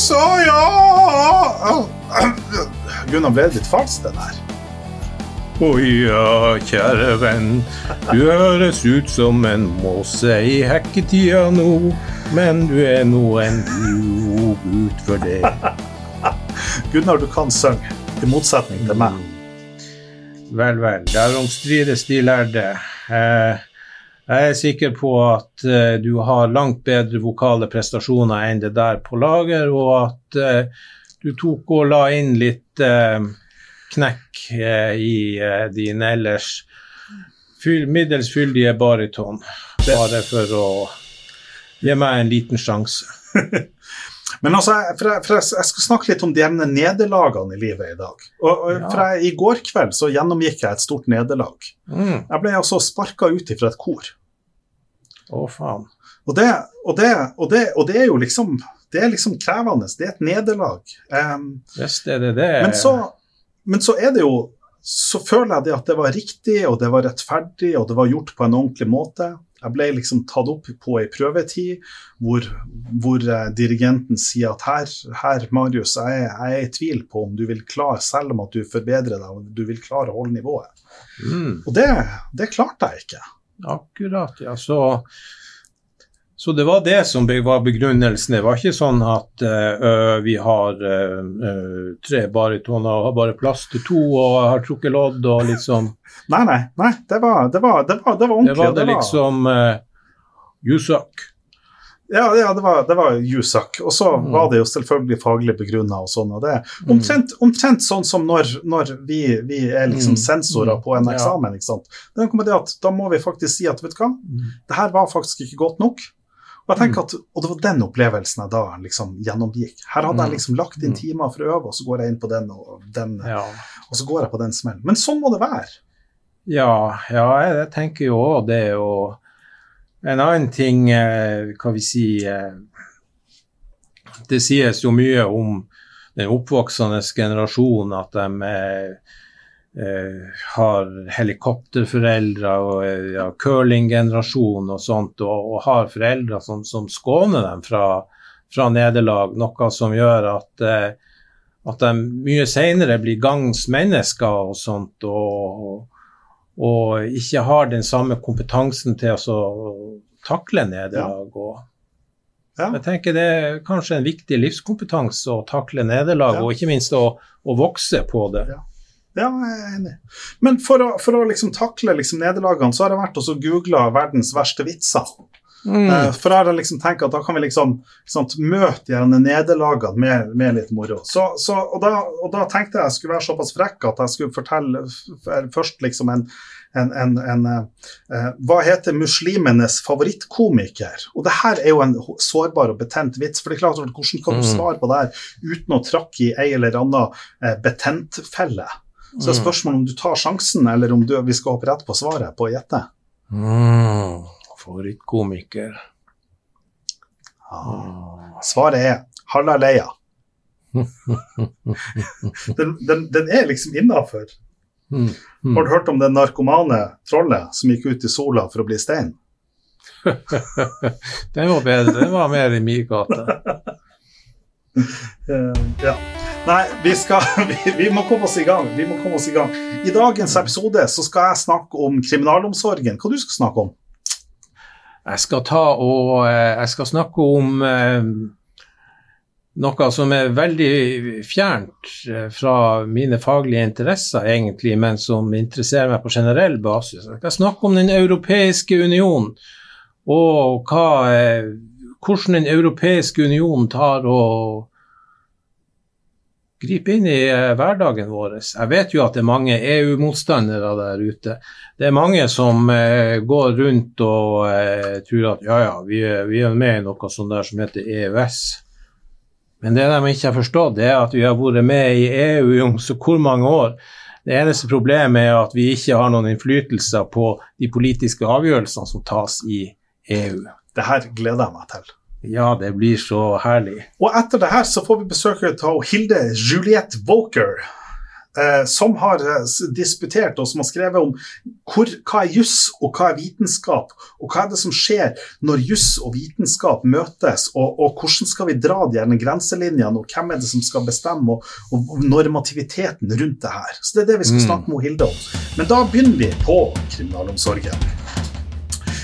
så, ja Gunnar, ble det litt falskt, det der? Å ja, kjære venn, du høres ut som en måse i hekketida nå, men du er nå en god gutt for det. Gunnar, du kan synge, i motsetning til meg. Vel, vel, derom strides de lærde. Eh, jeg er sikker på at uh, du har langt bedre vokale prestasjoner enn det der på lager, og at uh, du tok og la inn litt uh, knekk i din ellers fyll, middels fyldige bariton, bare for å gi meg en liten sjanse. Men altså, for jeg, for jeg, jeg skal snakke litt om de jevne nederlagene i livet i dag. Og, og Ja. jeg, I går kveld så gjennomgikk jeg et stort nederlag. Mm. Jeg ble altså sparka ut fra et kor. Å, faen. Og det, og, det, og, det, og det er jo liksom det er liksom krevende. Det er et nederlag. Um, det. men, så, men så er det jo Så føler jeg det at det var riktig, og det var rettferdig, og det var gjort på en ordentlig måte. Jeg ble liksom tatt opp på ei prøvetid hvor, hvor uh, dirigenten sier at her, her Marius, jeg, er- jeg er i tvil på om du vil klare, selv om at du forbedrer deg, om du vil klare å holde nivået. mm. Og det, det klarte jeg ikke. Akkurat, ja. Så, så det var det som var begrunnelsen. Det var ikke sånn at uh, vi har ø, tre baritoner og har bare plass til to og har trukket lodd og liksom Nei, nei, nei det, var, det, var, det, var, det var Det var det liksom uh, You suck. Ja, ja det var, det var USAC. Og så Mm. var det jo selvfølgelig faglig begrunna og sånn. Og det Mm. omtrent, omtrent sånn som når, når vi, vi er liksom Mm. sensorer Mm. på en eksamen. ikke sant? Det at Da må vi faktisk si at vet du hva, det her var faktisk ikke godt nok. Og jeg Mm. tenker at, og det var den opplevelsen jeg da liksom gjennomgikk. Her hadde jeg Mm. liksom lagt inn Mm. timer for å øve, og så går jeg inn på den, og, den, Ja. og så går jeg på den smellen. Men sånn må det være. Ja, ja, jeg, jeg tenker jo òg det. Og en annen ting, eh, hva vi si eh, Det sies jo mye om den oppvoksende generasjonen, at de eh, har helikopterforeldre og ja, curlinggenerasjon og sånt, og, og har foreldre som, som skåner dem fra, fra nederlag, noe som gjør at at de mye senere blir gangs mennesker og sånt, og, og ikke har den samme kompetansen til å takle nederlag. Ja. Ja. Jeg tenker det er kanskje en viktig livskompetanse å takle nederlag, Ja. og ikke minst å, å vokse på det. Ja. Jeg er enig. Men for å, for å liksom takle liksom nederlagene, så har jeg vært og googla verdens verste vitser. Mm. For jeg har liksom tenkt at da kan vi liksom sant, møte gjerne nederlagene med, med litt moro. Så, så, og, da, og da tenkte jeg jeg skulle være såpass frekk at jeg skulle fortelle først liksom en, en, en, en eh, eh, Hva heter muslimenes favorittkomiker? Og det her er jo en sårbar og betent vits. For det er klart, hvordan kan du Mm. svare på det her uten å trakke i ei eller annen eh, betentfelle? Så er Mm. spørsmålet om du tar sjansen, eller om du, vi skal hoppe rett på svaret på å gjette. Mm. Favorittkomiker. Ah. Svaret er Halla Leia. Den, den, den er liksom innafor. Mm. Mm. Har du hørt om det narkomane trollet som gikk ut i sola for å bli stein? Den var bedre. Den var mer i min gate. uh, ja. Nei, vi, skal, vi, vi må komme oss i gang. Vi må komme oss i gang. I dagens episode så skal jeg snakke om kriminalomsorgen. Hva du skal snakke om? Jeg skal ta og eh, jeg skal snakke om eh, noe som er veldig fjernt eh, fra mine faglige interesser, egentlig, men som interesserer meg på generell basis. Jeg skal snakke om Den europeiske union, og hva, hvordan Den europeiske union tar og griper inn i eh, hverdagen vår. Jeg vet jo at det er mange EU-motstandere der ute. Det er mange som eh, går rundt og eh, tror at ja, ja, vi er, med i noe sånt der som heter EØS. Men det de ikke har forstått, det er at vi har vært med i EU i så hvor mange år. Det eneste problemet er at vi ikke har noen innflytelser på de politiske avgjørelsene som tas i EU. Det her gleder jeg meg til. Ja, det blir så herlig. Og etter det her så får vi besøk av Hilde Juliette Walker. eh, som har eh, disputert og som har skrevet om hvor, hva er juss og hva er vitenskap, og hva er det som skjer når juss og vitenskap møtes, og, og, hvordan skal vi dra de gjerne grenselinjene, og hvem er det som skal bestemme, og, og, normativiteten rundt det her. Så det er det vi skal mm. snakke med Hilde om. Men da begynner vi på kriminalomsorgen.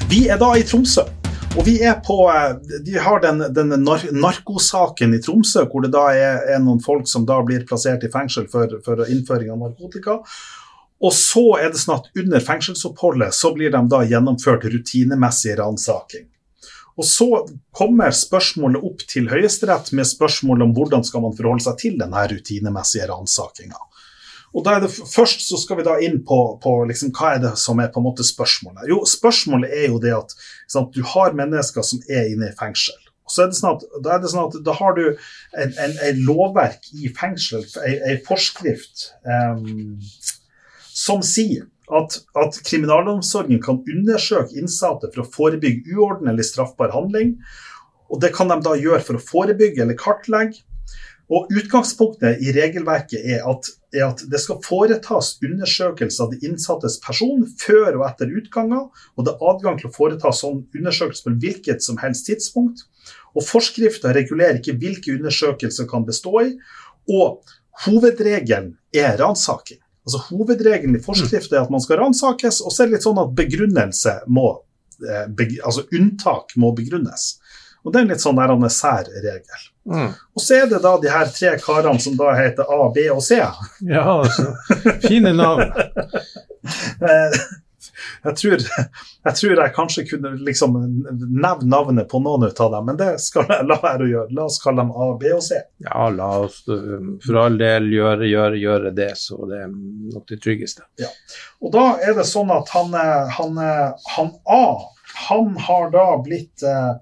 Vi er da i Tromsø. Og vi er på eh, De har den, den narkosaken i Tromsø, hvor det da er, er, noen folk som da blir plassert i fengsel for, for innføring av narkotika. Og så er det sånn at under fengselsoppholdet så blir de da gjennomført rutinemessig ransaking. Og så kommer spørsmålet opp til Høyesterett med spørsmål om hvordan skal man forholde seg til denne rutinemessige ransakinga. Og da er det Først så skal vi da inn på, på liksom, hva er det som er på en måte spørsmålet. Jo, Spørsmålet er jo det at sant, du har mennesker som er inne i fengsel. Og så er det sånn at, Da er det sånn at da har du en, en, en lovverk i fengsel, en, forskrift, um, som sier at, at, kriminalomsorgen kan undersøke innsatte for å forebygge uorden eller straffbar handling. Og Det kan de da gjøre for å forebygge eller kartlegge. Og Utgangspunktet i regelverket er at, er at, det skal foretas undersøkelse av de innsattes person før og etter utganger, og det er adgang til å foreta sånn undersøkelse på hvilket som helst tidspunkt. Og Forskrifta regulerer ikke hvilke undersøkelser kan bestå i, og hovedregelen er ransaking. Altså Hovedregelen i forskrifta er at man skal ransakes, og så er det litt sånn at begrunnelse må, eh, altså unntak må begrunnes. Og Det er en litt sånn der en sær regel. Mm. Og så er det da de her tre karene som da heter A, B og C. Ja, altså. Fine navn. Eh, jeg, tror, jeg tror, jeg kanskje kunne liksom nevne navnet på noen av dem, men det skal jeg la være å gjøre. La oss kalle dem A, B og C. Ja, la oss for all del gjøre, gjøre, gjøre det, så det er nok det tryggeste. Ja. Og da er det sånn at han, han, han A, han har da blitt eh,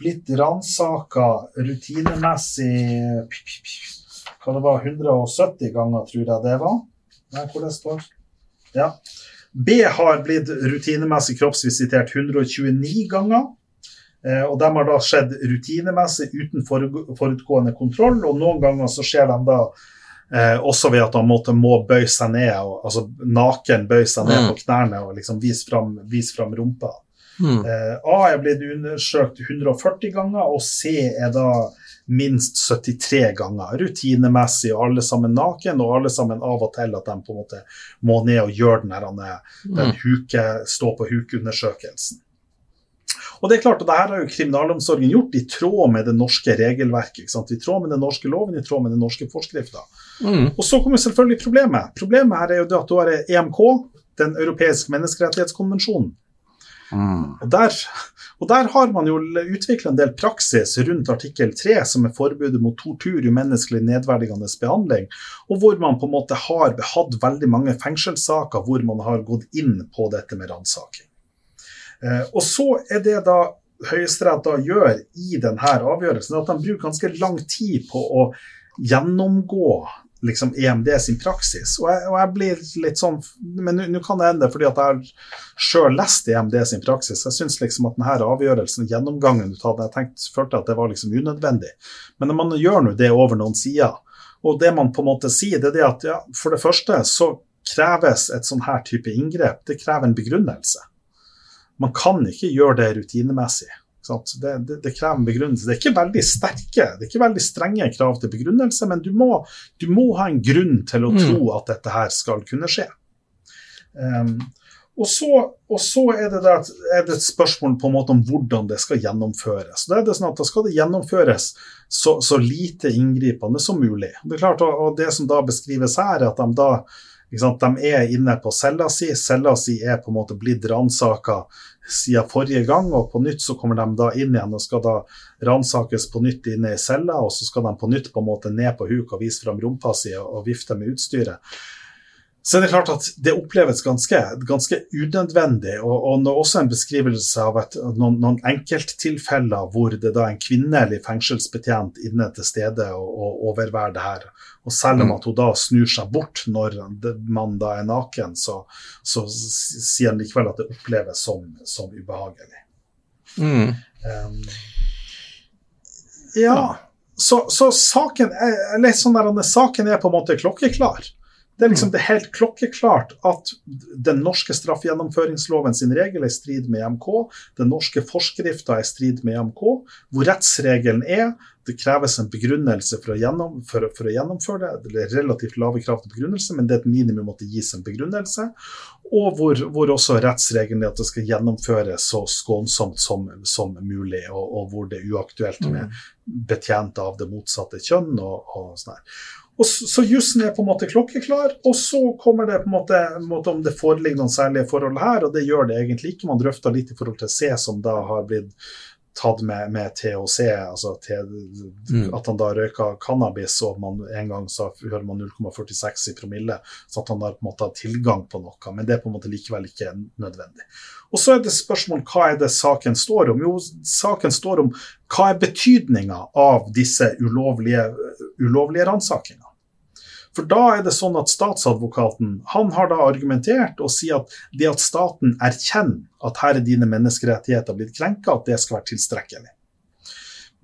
blitt ransaka rutinemessig Hva det var 170 ganger, tror jeg det var. Nei, hvor det står. Ja. B har blitt rutinemessig kroppsvisitert 129 ganger. Eh, og de har da skjedd rutinemessig uten forutgående kontroll, og noen ganger så skjer de da eh, også ved at han måtte, må bøye seg ned, og, altså naken bøye seg ned mm. på knærne og liksom vise fram, vise fram rumpa. Mm. Eh, A er blitt undersøkt 140 ganger, og C er da minst 73 ganger. Rutinemessig, og alle sammen naken, og alle sammen av og til at de på en måte må ned og gjøre den, her, den mm. huke, stå på hukeundersøkelsen. Og det er klart og det her har jo kriminalomsorgen gjort i tråd med det norske regelverket. I tråd med den norske loven, i tråd med den norske forskrifta. Mm. Og så kommer selvfølgelig problemet. Problemet her er jo det at du har EMK, Den europeiske menneskerettighetskonvensjonen. Mm. Og, der, og, der, har man jo utvikla en del praksis rundt artikkel 3, som er forbudet mot tortur, umenneskelig nedverdigende behandling, og hvor man på en måte har hatt veldig mange fengselssaker hvor man har gått inn på dette med ransaking. Eh, og så er det da Høyesterett da gjør i denne avgjørelsen, at de bruker ganske lang tid på å gjennomgå liksom EMD sin praksis. Og jeg, og jeg blir litt sånn Men nå kan det hende fordi at jeg har sjøl lest EMD sin praksis. Jeg syns liksom at denne avgjørelsen, gjennomgangen du hadde, jeg tenkte, følte at det var liksom unødvendig. Men når man gjør nå det over noen sider, og det man på en måte sier, det er det at ja, for det første så kreves et sånn her type inngrep, det krever en begrunnelse. Man kan ikke gjøre det rutinemessig. Det, det, det, krever begrunnelse. Det er ikke veldig sterke, det er ikke veldig strenge krav til begrunnelse, men du må, du må ha en grunn til å mm. tro at dette her skal kunne skje. Um, og, så, og så, er det, der, er det et spørsmål på en måte om hvordan det skal gjennomføres. Da, er det sånn at da skal det gjennomføres så, så lite inngripende som mulig. Det er klart, og, og det som da beskrives her, er at de da de er inne på cella si. Cella si er på en måte blitt ransaka siden forrige gang, og på nytt så kommer de da inn igjen og skal da ransakes på nytt inne i cella, og så skal de på nytt på en måte ned på huk og vise fram rumpa si og vifte med utstyret så det er klart at det oppleves ganske, ganske unødvendig. Og, og også en beskrivelse av et, noen, noen, enkelttilfeller hvor det da er en kvinnelig fengselsbetjent inne til stede og, og overværer det her. Og selv om mm. at hun da snur seg bort når man da er naken, så, så sier han likevel at det oppleves som, som ubehagelig. Mm. Um, ja, så, så, saken, er, sånn der, saken er på en måte klokkeklar. Det er liksom det helt klokkeklart at den norske straffegjennomføringsloven sin regel er i strid med EMK, den norske forskrifta er i strid med EMK, hvor rettsregelen er det kreves en begrunnelse for å, gjennom, for, for å, gjennomføre det. Det er relativt lave krav til begrunnelse, men det er et minimum at det gis en begrunnelse. Og hvor, hvor også rettsregelen er at det skal gjennomføres så skånsomt som, som mulig, og, og, hvor det er uaktuelt med betjente betjent av det motsatte kjønn. og, og sånn her. Og så, så jussen er på en måte klokkeklar, og så kommer det på en måte, måte, om det foreligger noen særlige forhold her, og det gjør det egentlig ikke. Man drøfter litt i forhold til C, som da har blitt tatt med, med THC, altså te, mm. at han da røyka cannabis, og man en gang så hører man 0,46 i promille, så at han da på en måte har tilgang på noe. Men det er på en måte likevel ikke nødvendig. Og så er det spørsmål hva er det saken står om? Jo, saken står om hva er betydninga av disse ulovlige, ulovlige ransakingene. For da er det sånn at statsadvokaten han har da argumentert og sier at det at staten erkjenner at her er dine menneskerettigheter blitt krenka, at det skal være tilstrekkelig.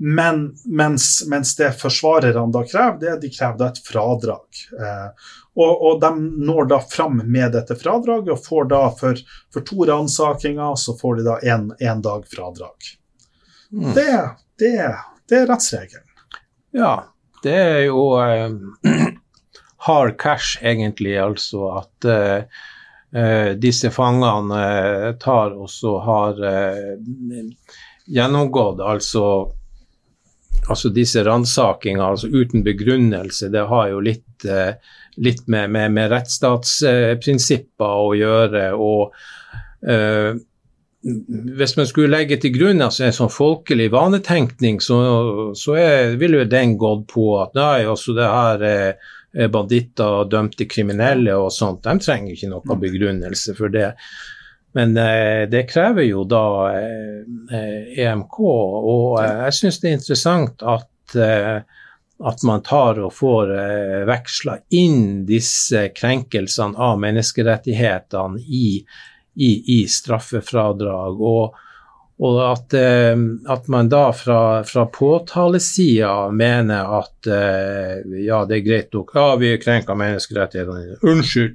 Men mens, mens det forsvarerne da krever, det de krever da et fradrag. Eh, og, og, de når da fram med dette fradraget og får da for, for to ransakinger så får de da én dag fradrag. Mm. Det, det, det, er rettsregelen. Ja, det er jo eh, hard cash, egentlig. Altså at uh, disse fangene uh, tar og så har gjennomgått altså altså disse ransakingene altså uten begrunnelse, det har jo litt, litt med, med, med, rettsstatsprinsipper å gjøre. og uh, hvis man skulle legge til grunn altså en sånn folkelig vanetenkning, så, så er, ville den gått på at nei, altså det her er Eh, banditter og dømte kriminelle og sånt, de trenger ikke noe mm. begrunnelse for det. Men eh, det krever jo da eh, EMK, og eh, jeg syns det er interessant at, eh, at man tar og får eh, veksla inn disse krenkelsene av menneskerettighetene i, i, i straffefradrag. og og at, eh, at, man da fra, fra påtalesida mener at eh, ja, det er greit nok, ja, vi krenker menneskerettighetene, unnskyld,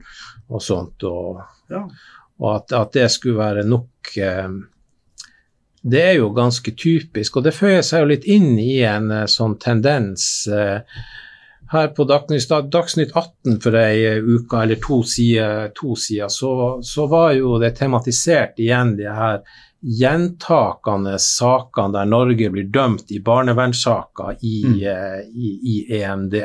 og sånt. Og, ja. og at, at, det skulle være nok eh, Det er jo ganske typisk, og det føyer seg jo litt inn i en sånn tendens. her på Dagsnytt 18 for ei uke eller to sider, to sider så, så, var jo det tematisert igjen, de her gjentakende sakene der Norge blir dømt i barnevernssaker i, mm. uh, i, i, EMD.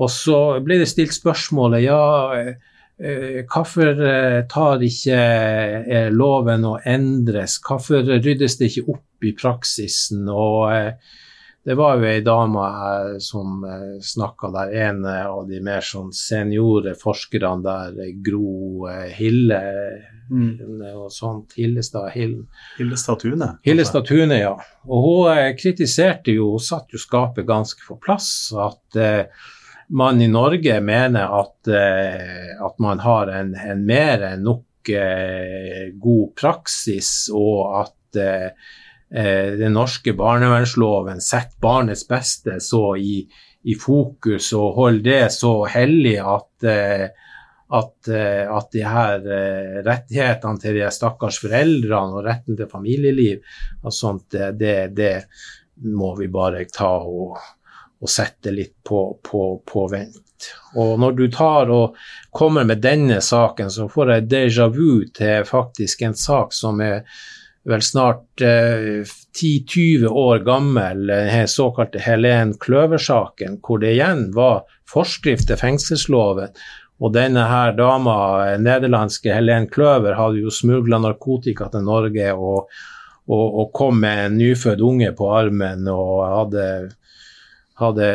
Og så ble det stilt spørsmålet ja, uh, hvorfor uh, tar ikke loven å endres, hvorfor ryddes det ikke opp i praksisen? og det var jo ei dame som eh, snakka der, en av de mer sånn seniore forskerne der, Gro Hille mm. og sånt. Hillestad Hill. Hillestad Tune? Hillestad Tune, ja. Og hun eh, kritiserte jo, hun satte jo skapet ganske på plass, at eh, man i Norge mener at, eh, at man har en, en mer enn nok eh, god praksis, og at eh, Eh, den norske barnevernsloven setter barnets beste så i, i, fokus og holder det så hellig at, eh, at, eh, at de her rettighetene til de stakkars foreldrene og retten til familieliv og sånt, det, det må vi bare ta og, og sette litt på, på, på, vent. Og når du tar og kommer med denne saken, så får jeg déjà vu til faktisk en sak som er vel snart eh, 10-20 år gammel, den såkalte Helen Kløver-saken, hvor det igjen var forskrift til fengselsloven. Og denne her dama, eh, nederlandske Helen Kløver, hadde jo smugla narkotika til Norge og, og, og, kom med en nyfødt unge på armen og hadde, hadde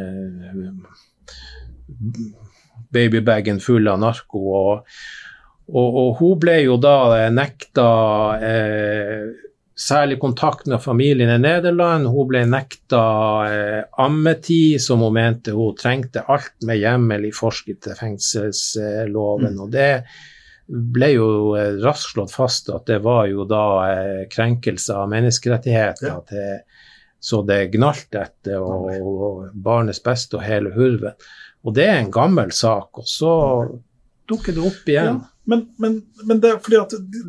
eh, babybagen full av narko. og og, og, hun ble jo da nekta eh, særlig kontakt med familien i Nederland. Hun ble nekta eh, ammetid, som hun mente hun trengte alt med hjemmel i forskrift til fengselsloven. Mm. Og det ble jo eh, raskt slått fast at det var jo da eh, krenkelse av menneskerettigheter. Ja. Til, så det gnalt etter, og, og barnets beste og hele hurven. Og det er en gammel sak, og så dukker det opp igjen. Ja. Men, men, men det,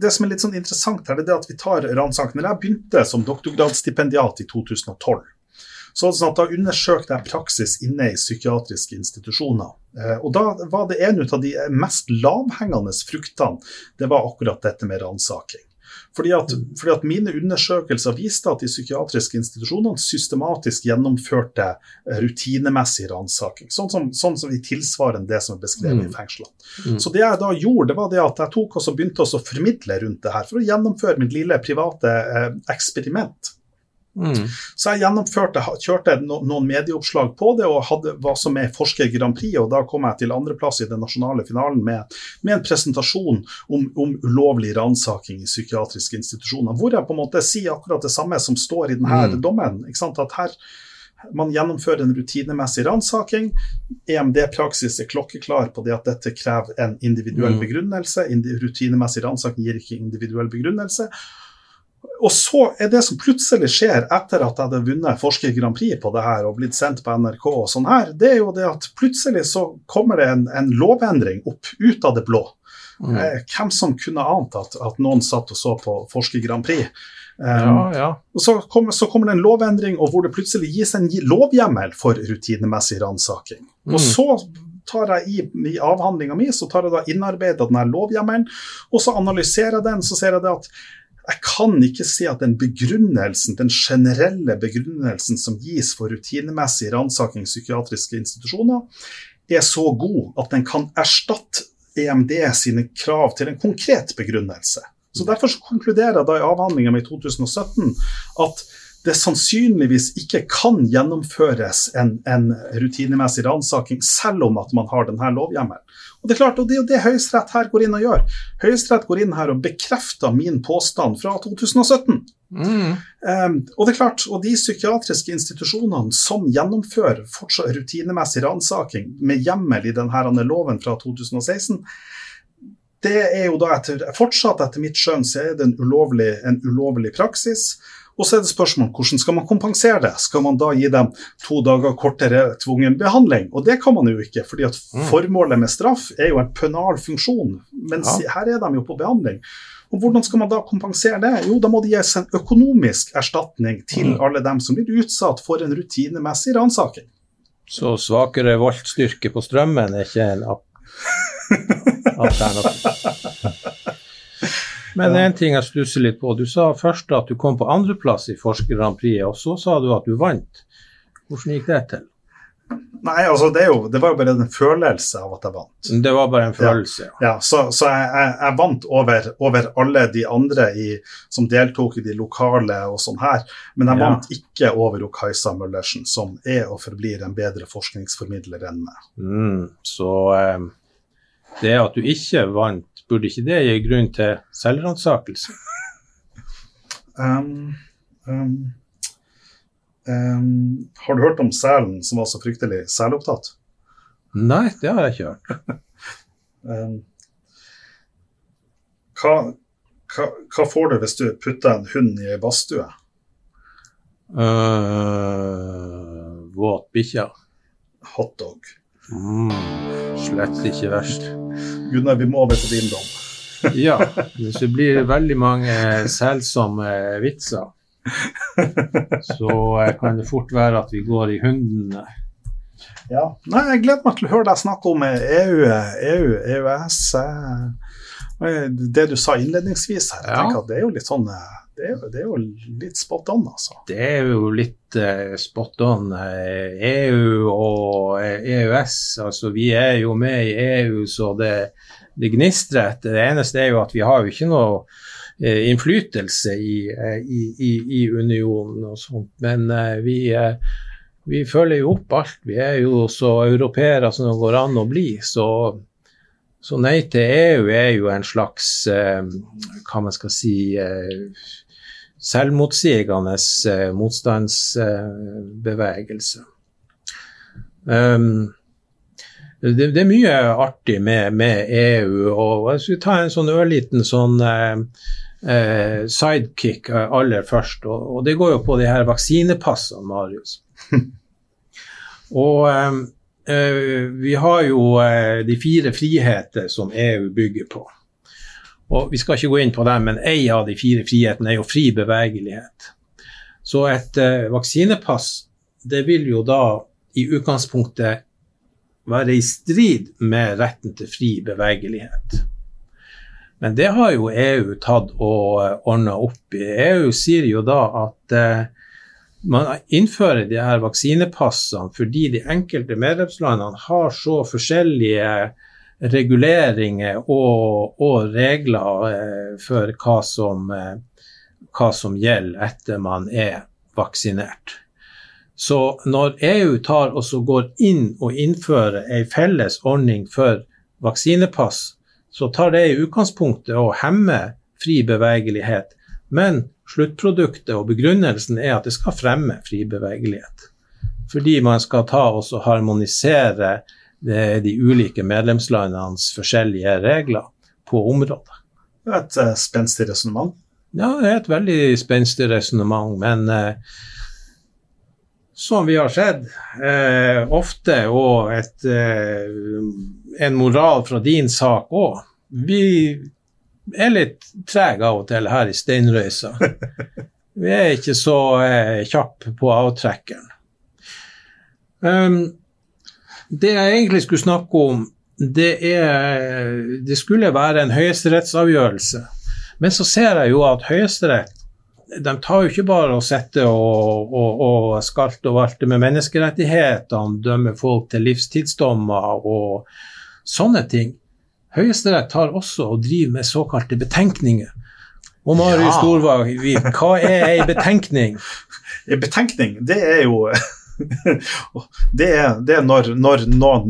det, som er litt sånn interessant her, det er at vi tar ransaken. Jeg begynte som doktorgradsstipendiat i 2012, så sånn da undersøkte jeg praksis inne i psykiatriske institusjoner. Eh, og da var det en av de mest lavhengende fruktene, det var akkurat dette med ransaking. Fordi at, fordi at, Mine undersøkelser viste at de psykiatriske institusjonene systematisk gjennomførte eh, rutinemessig ransaking. Sånn som, sånn som i tilsvarende det som er beskrevet mm. i fengslene. Mm. Så det jeg da gjorde, det var det at jeg tok og begynte å formidle rundt det her, for å gjennomføre mitt lille private eh, eksperiment. Mm. Så jeg gjennomførte, kjørte noen medieoppslag på det og hadde, var som med i Forsker Grand Prix. og Da kom jeg til andreplass i den nasjonale finalen med, med en presentasjon om, om ulovlig ransaking i psykiatriske institusjoner. Hvor jeg på en måte sier akkurat det samme som står i denne mm. dommen. At her man gjennomfører en rutinemessig ransaking. EMD-praksis er klokkeklar på det at dette krever en individuell mm. begrunnelse. Rutinemessig ransaking gir ikke individuell begrunnelse. Og så er det som plutselig skjer etter at jeg hadde vunnet Forsker Grand Prix på det her og blitt sendt på NRK og sånn her, det er jo det at plutselig så kommer det en, en lovendring opp ut av det blå. Mm. Eh, hvem som kunne ant at, at, noen satt og så på Forsker Grand Prix? Um, ja, ja. Og så kommer, så kommer, det en lovendring og hvor det plutselig gis en lovhjemmel for rutinemessig ransaking. Mm. Og så tar jeg i, i avhandlinga mi så tar jeg da innarbeida denne lovhjemmelen, og så analyserer jeg den, så ser jeg det at jeg kan ikke si at den begrunnelsen, den generelle begrunnelsen som gis for rutinemessig ransaking i psykiatriske institusjoner, er så god at den kan erstatte EMD sine krav til en konkret begrunnelse. Så Derfor så konkluderer jeg da i avhandlinga mi i 2017 at det sannsynligvis ikke kan gjennomføres en, en rutinemessig ransaking, selv om at man har denne lovhjemmelen. Og Det er klart, og det er jo det Høyesterett her går inn og gjør. Høyesterett går inn her og bekrefter min påstand fra 2017. Mm. Um, og det er klart, og de psykiatriske institusjonene som gjennomfører fortsatt rutinemessig ransaking med hjemmel i denne loven fra 2016, det er jo da etter, fortsatt etter mitt skjønn så er det en ulovlig, en ulovlig praksis. Og så er det spørsmål hvordan skal man kompensere det? Skal man da gi dem to dager kortere tvungen behandling? Og det kan man jo ikke, fordi at mm. formålet med straff er jo en pønal funksjon, mens ja. her er de jo på behandling. Og Hvordan skal man da kompensere det? Jo, da må det gis en økonomisk erstatning til mm. alle dem som blir utsatt for en rutinemessig ransaking. Så svakere voltstyrke på strømmen er ikke en alternativ? Men en ting jeg stusser litt på. Du sa først at du kom på andreplass i Forsker Grand Prix, og så sa du at du vant. Hvordan gikk det til? Nei, altså det, jo, det, var jo bare en følelse av at jeg vant. Det var bare en følelse, ja. ja så, så jeg, jeg, jeg, vant over, over, alle de andre i, som deltok i de lokale og sånn her, men jeg ja. vant ikke over Kajsa Møllersen, som er og forblir en bedre forskningsformidler enn meg. Mm, så eh, det at du ikke vant Burde ikke det gi grunn til selvransakelse? Um, um, um, har du hørt om selen som var så fryktelig selopptatt? Nei, det har jeg ikke hørt. Hva, hva, hva, får du hvis du putter en hund i ei badstue? Uh, våt bikkje. Hotdog. Mm, slett ikke verst. Gunnar, vi må over til din dom. ja, hvis det blir veldig mange selsomme vitser, så kan det fort være at vi går i hundene. Ja. Nei, jeg gleder meg til å høre deg snakke om EU, EU EØS. Eh, det du sa innledningsvis her, jeg ja. tenker at det er jo litt sånn eh, det er, det er, jo litt spot on, altså. Det er jo litt uh, spot on. EU og EØS, altså vi er jo med i EU så det, det gnistrer. Det eneste er jo at vi har jo ikke noe uh, innflytelse i, i, i, i, unionen og sånt. Men vi, vi følger jo opp alt. Vi er jo så europeere som det går an å bli. så så nei til EU er jo en slags hva man skal si selvmotsigende eh, motstandsbevegelse. Um, det, det, er mye artig med, med, EU. og Jeg skal ta en sånn ørliten sånn eh, eh, sidekick aller først. Og, og, det går jo på de her vaksinepassene, Marius. og eh, eh, vi har jo eh, de fire friheter som EU bygger på. Og Vi skal ikke gå inn på dem, men én av de fire frihetene er jo fri bevegelighet. Så et uh, vaksinepass det vil jo da i utgangspunktet være i strid med retten til fri bevegelighet. Men det har jo EU tatt og eh, ordna opp i. EU sier jo da at eh, man innfører de her vaksinepassene fordi de enkelte medlemslandene har så forskjellige reguleringer og, og regler eh, for hva som, eh, hva som gjelder etter man er vaksinert. Så når EU tar og går inn og innfører en felles ordning for vaksinepass, så tar det i utgangspunktet å hemme fri bevegelighet. Men sluttproduktet og begrunnelsen er at det skal fremme fri bevegelighet. Fordi man skal ta og harmonisere de, de ulike medlemslandenes forskjellige regler på området. Det er et uh, spenstig resonnement. Ja, det er et veldig spenstig resonnement, men uh, som vi har sett uh, ofte, og et en moral fra din sak òg. Vi er litt trege av og til her i steinrøysa. Vi er ikke så kjappe på avtrekkeren. Um, det jeg egentlig skulle snakke om, det er Det skulle være en høyesterettsavgjørelse. Men så ser jeg jo at Høyesterett de tar jo ikke bare å sitte og, og, og skalte og valte med menneskerettighetene, dømme folk til livstidsdommer og Sånne ting. Høyesterett tar også og driver med såkalte betenkninger. Og Marius ja. Storvag, hva er ei betenkning? En betenkning, det er jo det er, det er når, når,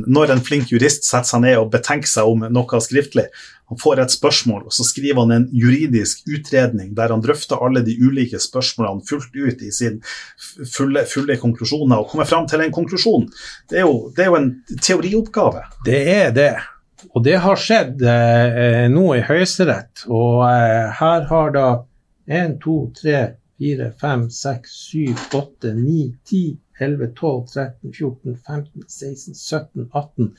når, en flink jurist setter seg ned og betenker seg om noe skriftlig. Han får et spørsmål, og så skriver han en juridisk utredning der han drøfter alle de ulike spørsmålene fullt ut i sin fulle, fulle konklusjoner og kommer fram til en konklusjon. Det er, jo, det er jo en teorioppgave. Det er det. Og det har skjedd eh, nå i Høyesterett. Og eh, her har da 1, 2, 3, 4, 5, 6, 7, 8, 9, 10 11, 12, 13, 14, 15, 16, 17, 18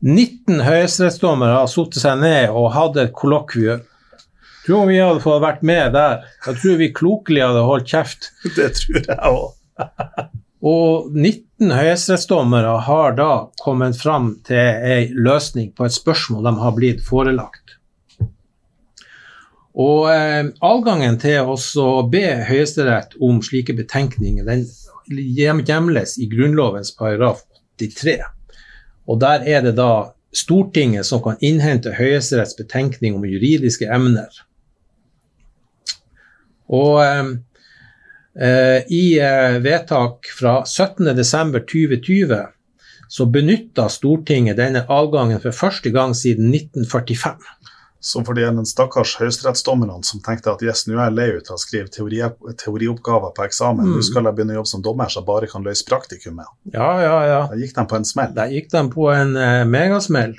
19 høyesterettsdommere har satt seg ned og hatt et kollokvium. Tror vi hadde fått vært med der. Jeg tror vi klokelig hadde holdt kjeft. Det tror jeg òg. og 19 høyesterettsdommere har da kommet fram til ei løsning på et spørsmål de har blitt forelagt. Og eh, Adgangen til å be Høyesterett om slike betenkninger den hjemles i Grunnlovens paragraf 83. Og der er det da Stortinget som kan innhente Høyesteretts betenkning om juridiske emner. Og eh, eh i eh, vedtak fra 17.12.2020 så benytta Stortinget denne avgangen for første gang siden 1945 som for de stakkars høyesterettsdommerne som tenkte at yes, nå er jeg lei ut av å skrive teori, teorioppgaver på eksamen, mm. nå skal jeg begynne å jobbe som dommer så jeg bare kan løse praktikumet. Ja, ja, ja. Da gikk de på en smell. Da gikk de på en uh, megasmell.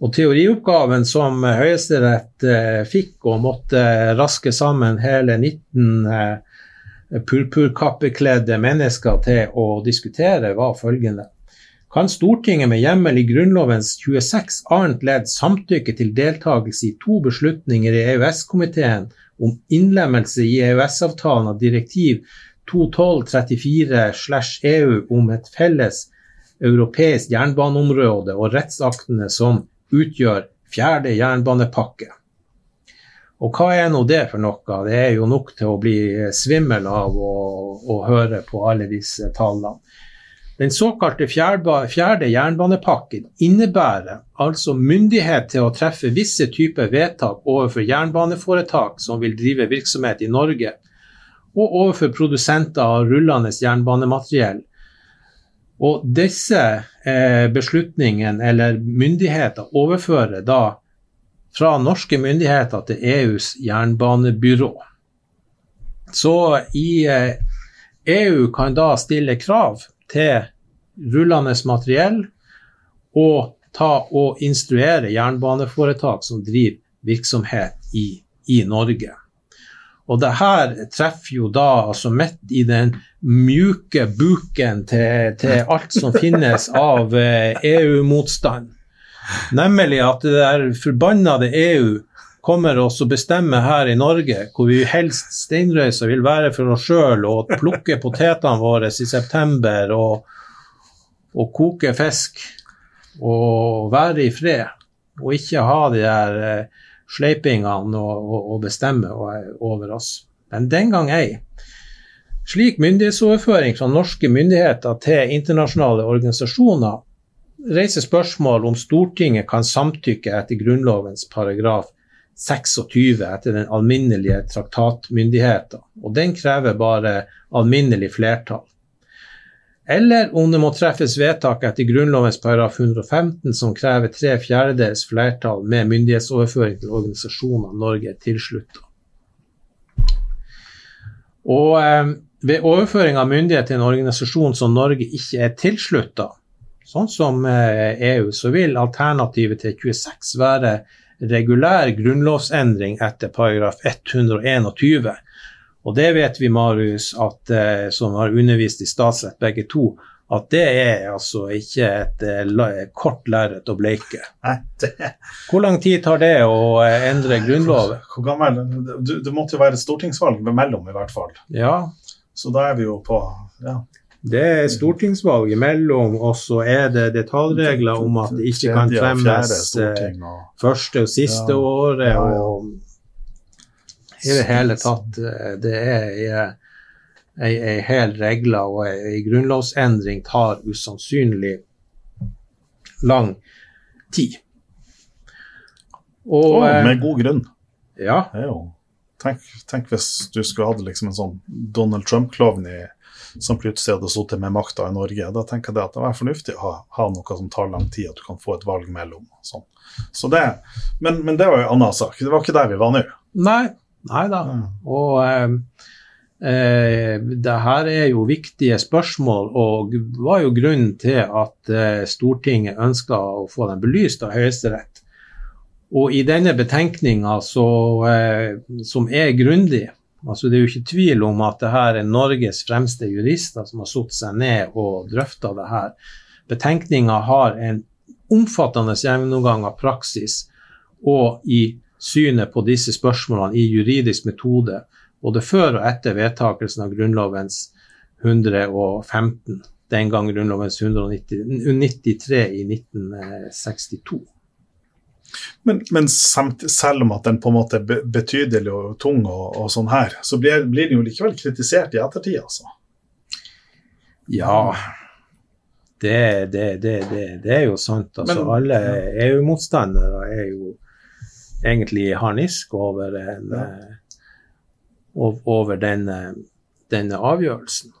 Og teorioppgaven som uh, Høyesterett uh, fikk og måtte raske sammen hele 19 uh, purpurkappekledde mennesker til å diskutere, var følgende kan Stortinget med hjemmel i Grunnlovens 26 annet ledd samtykke til deltakelse i to beslutninger i EØS-komiteen om innlemmelse i EØS-avtalen av direktiv 212-34-EU e om et felles europeisk jernbaneområde og rettsaktene som utgjør fjerde jernbanepakke. Og hva er nå det for noe? Det er jo nok til å bli svimmel av å, å høre på alle disse tallene. Den såkalte fjerde jernbanepakken innebærer altså myndighet til å treffe visse typer vedtak overfor jernbaneforetak som vil drive virksomhet i Norge, og overfor produsenter av rullende jernbanemateriell. Og disse eh, beslutningene eller myndigheter overfører da fra norske myndigheter til EUs jernbanebyrå. Så i eh, EU kan da stille krav til rullende materiell og ta og instruere jernbaneforetak som driver virksomhet i, i Norge. Og det her treffer jo da altså midt i den mjuke buken til, til alt som finnes av eh, EU-motstand. Nemlig at det der forbannede EU kommer oss å bestemme her i Norge, hvor vi helst steinrøyser vil være for oss sjøl og plukke potetene våre i september og, og koke fisk og være i fred, og ikke ha de der eh, sleipingene og, og bestemme over oss. Men den gang ei. Slik myndighetsoverføring fra norske myndigheter til internasjonale organisasjoner reiser spørsmål om Stortinget kan samtykke etter Grunnlovens paragraf 26 etter den alminnelige traktatmyndigheten, og den krever bare alminnelig flertall eller om det må treffes vedtak etter Grunnlovens paragraf 115 som krever tre fjerdedels flertall med myndighetsoverføring til organisasjoner Norge er tilslutta. Og eh, ved overføring av myndighet til en organisasjon som Norge ikke er tilslutta, sånn som eh, EU, så vil alternativet til 26 være regulær grunnlovsendring etter paragraf 121 og det vet vi, Marius, at, eh, som har undervist i statsrett begge to, at det er altså ikke et uh, kort lerret å bleike. Nei, det... Hvor lang tid tar det å uh, endre grunnloven? Hvor gammel? Det måtte jo være stortingsvalg mellom, i hvert fall. Ja. Så da er vi jo på ja. Det er stortingsvalg imellom, og så er det detaljregler om at det ikke kan fremmes første og siste året. og i det hele tatt. Eh, det er ei hel regle, og ei grunnlovsendring tar usannsynlig lang tid. Og, og eh, med god grunn. Ja. Tenk, tenk, hvis du skulle hatt liksom en sånn Donald Trump-klovn som plutselig hadde sittet med makta i Norge. Da tenker jeg at det var fornuftig å ha, ha, noe som tar lang tid, at du kan få et valg mellom. Sånn. Så det, men, men, det var jo en annen sak. Det var ikke der vi var nå. Nei, Nei da. Ja. Og eh, eh, det her er jo viktige spørsmål, og var jo grunnen til at eh, Stortinget ønska å få dem belyst av Høyesterett. Og i denne betenkninga, eh, som er grundig altså Det er jo ikke tvil om at det her er Norges fremste jurister som har satt seg ned og drøfta det her. Betenkninga har en omfattende gjennomgang av praksis og i synet på disse spørsmålene i juridisk metode, både før og etter vedtakelsen av Grunnlovens 115, den gang Grunnlovens 193 i 1962. Men, men selv om at den på en måte er betydelig og tung, og, og sånn her, så blir, blir, den jo likevel kritisert i ettertid, altså? Ja, det, det, det, det er jo sant. Altså, men, alle EU-motstandere er jo egentlig harnisk over, en, ja. Eh, over denne, denne, avgjørelsen.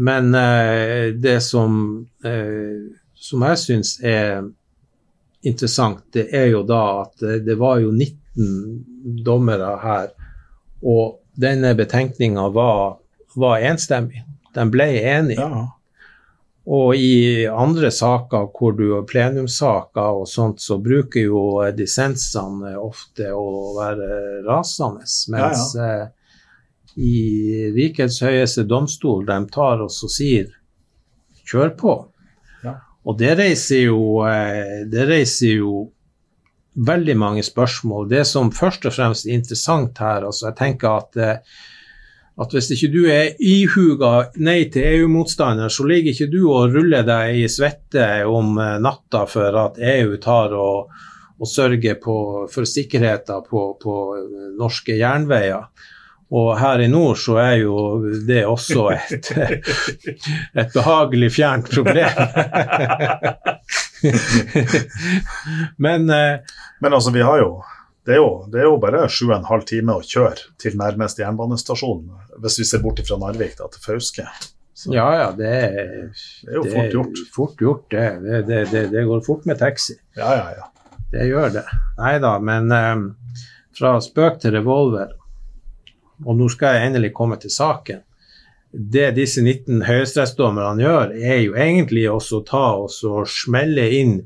Men eh, det som, eh, som jeg syns er interessant, det er jo da at det var jo 19 dommere her, og denne betenkninga var, var enstemmig. De ble enige. Ja. Og i andre saker hvor du har plenumssaker og sånt, så bruker jo dissensene ofte å være rasende. Mens ja, ja. Eh, i rikets høyeste domstol, de tar oss og sier kjør på. Og det reiser jo, eh, det reiser jo veldig mange spørsmål. Det som først og fremst er interessant her, altså jeg tenker at eh, at hvis ikke du er ihuga nei til EU-motstander, så ligger ikke du og ruller deg i svette om eh, natta for at EU tar og, og sørger på, for sikkerheten på, på, norske jernveier. Og her i nord så er jo det også et, et behagelig fjernt problem. Men, eh, Men altså, vi har jo det er, jo, det er jo bare sju og en halv time å kjøre til nærmeste jernbanestasjon, hvis vi ser bort fra Narvik da, til Fauske. Så. Ja, ja, det er, det er jo det fort gjort. Fort gjort, det. Det, det. går fort med taxi. Ja, ja, ja. Det gjør det. Nei da, men um, fra spøk til revolver, og nå skal jeg endelig komme til saken. Det disse 19 høyesterettsdommerne gjør, er jo egentlig også å ta og smelle inn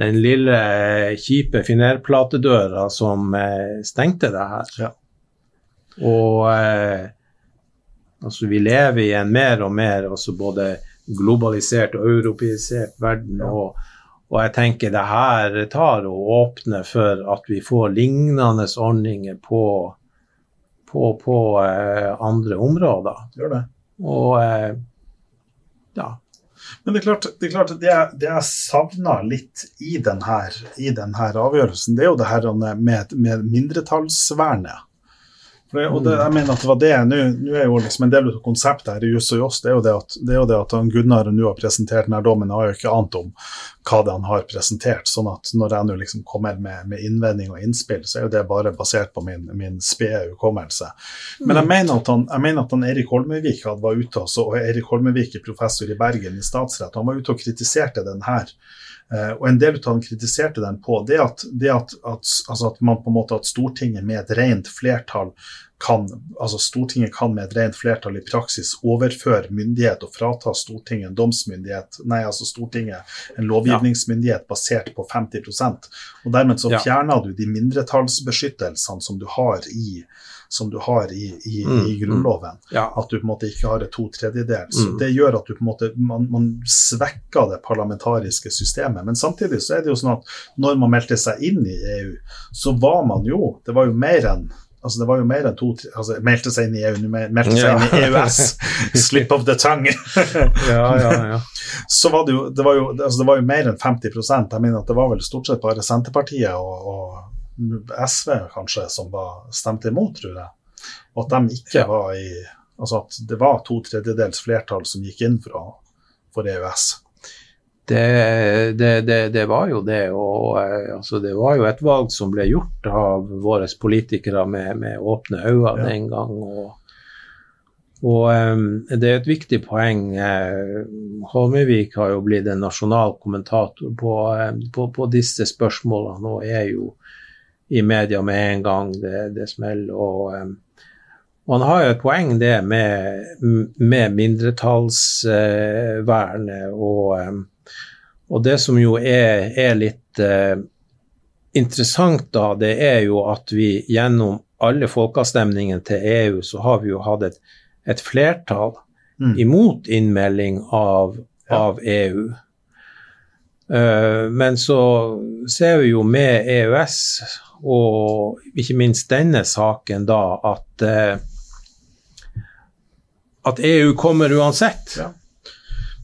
den lille kjipe finerplatedøra som eh, stengte det her. Ja. Og eh, altså vi lever i en mer og mer altså både globalisert og europeisert verden. Ja. og og jeg tenker det her tar og åpner for at vi får lignende ordninger på, på, på eh, andre områder. Gjør det. Og eh, ja. Men det er klart, det, er klart det, jeg- det jeg savner litt i denne, i denne avgjørelsen, det er jo det her med, med mindretallsvernet. Det, og det, jeg mener at det var det, Nå nå er jo liksom en del av konseptet her i Juss og Joss, det er jo det at, det jo det at Gunnar nå har presentert denne dommen, har jo ikke ant om hva det han har presentert. sånn at når jeg nå liksom kommer med, med innvending og innspill, så er jo det bare basert på min, min spede hukommelse. Men jeg mener at han, jeg mener at han Erik Holmøyvik hadde var ute også, og Erik Holmøyvik er professor i Bergen i statsrett. Han var ute og kritiserte den her. Eh, og en del av dem kritiserte den på det at, det at, at, altså at man på en måte at Stortinget med et rent flertall kan, altså Stortinget kan med et rent flertall i praksis overføre myndighet og frata Stortinget en domsmyndighet, nei, altså Stortinget en lovgivningsmyndighet basert på 50% Og dermed så fjerner du de mindretallsbeskyttelsene som du har i, som du har i, i, Mm, i Grunnloven ja. at du på en måte ikke har et to tredjedels. Mm. Det gjør at du på en måte, man, man svekker det parlamentariske systemet. Men samtidig så er det jo sånn at når man meldte seg inn i EU, så var man jo Det var jo mer enn Altså det var jo mer enn to altså Meldte seg inn i EU, meldte seg Ja. inn i EØS. Slip of the tongue. ja, ja, ja. så var det jo Det var jo, altså det var jo mer enn 50% Jeg mener at det var vel stort sett bare Senterpartiet og, og SV kanskje som var, stemte imot, tror jeg. Og at de ikke var i Altså at det var to tredjedels flertall som gikk inn for, for EØS. Det, det, det, det var jo det. Og eh, altså, det var jo et valg som ble gjort av våre politikere med, med åpne øyne Ja. den gang. Og, og um, det er et viktig poeng. eh, Holmøyvik har jo blitt en nasjonal kommentator på, eh, på, på disse spørsmålene og er jo i media med en gang det, det smeller. Og, eh, og han har jo et poeng det med, med mindretallsvernet og eh, og det som jo er, er litt eh, interessant, da, det er jo at vi gjennom alle folkeavstemningene til EU, så har vi jo hatt et, et flertall Mm. imot innmelding av, Ja. av EU. Uh, men så ser vi jo med EØS, og ikke minst denne saken, da, at eh, at EU kommer uansett. Ja.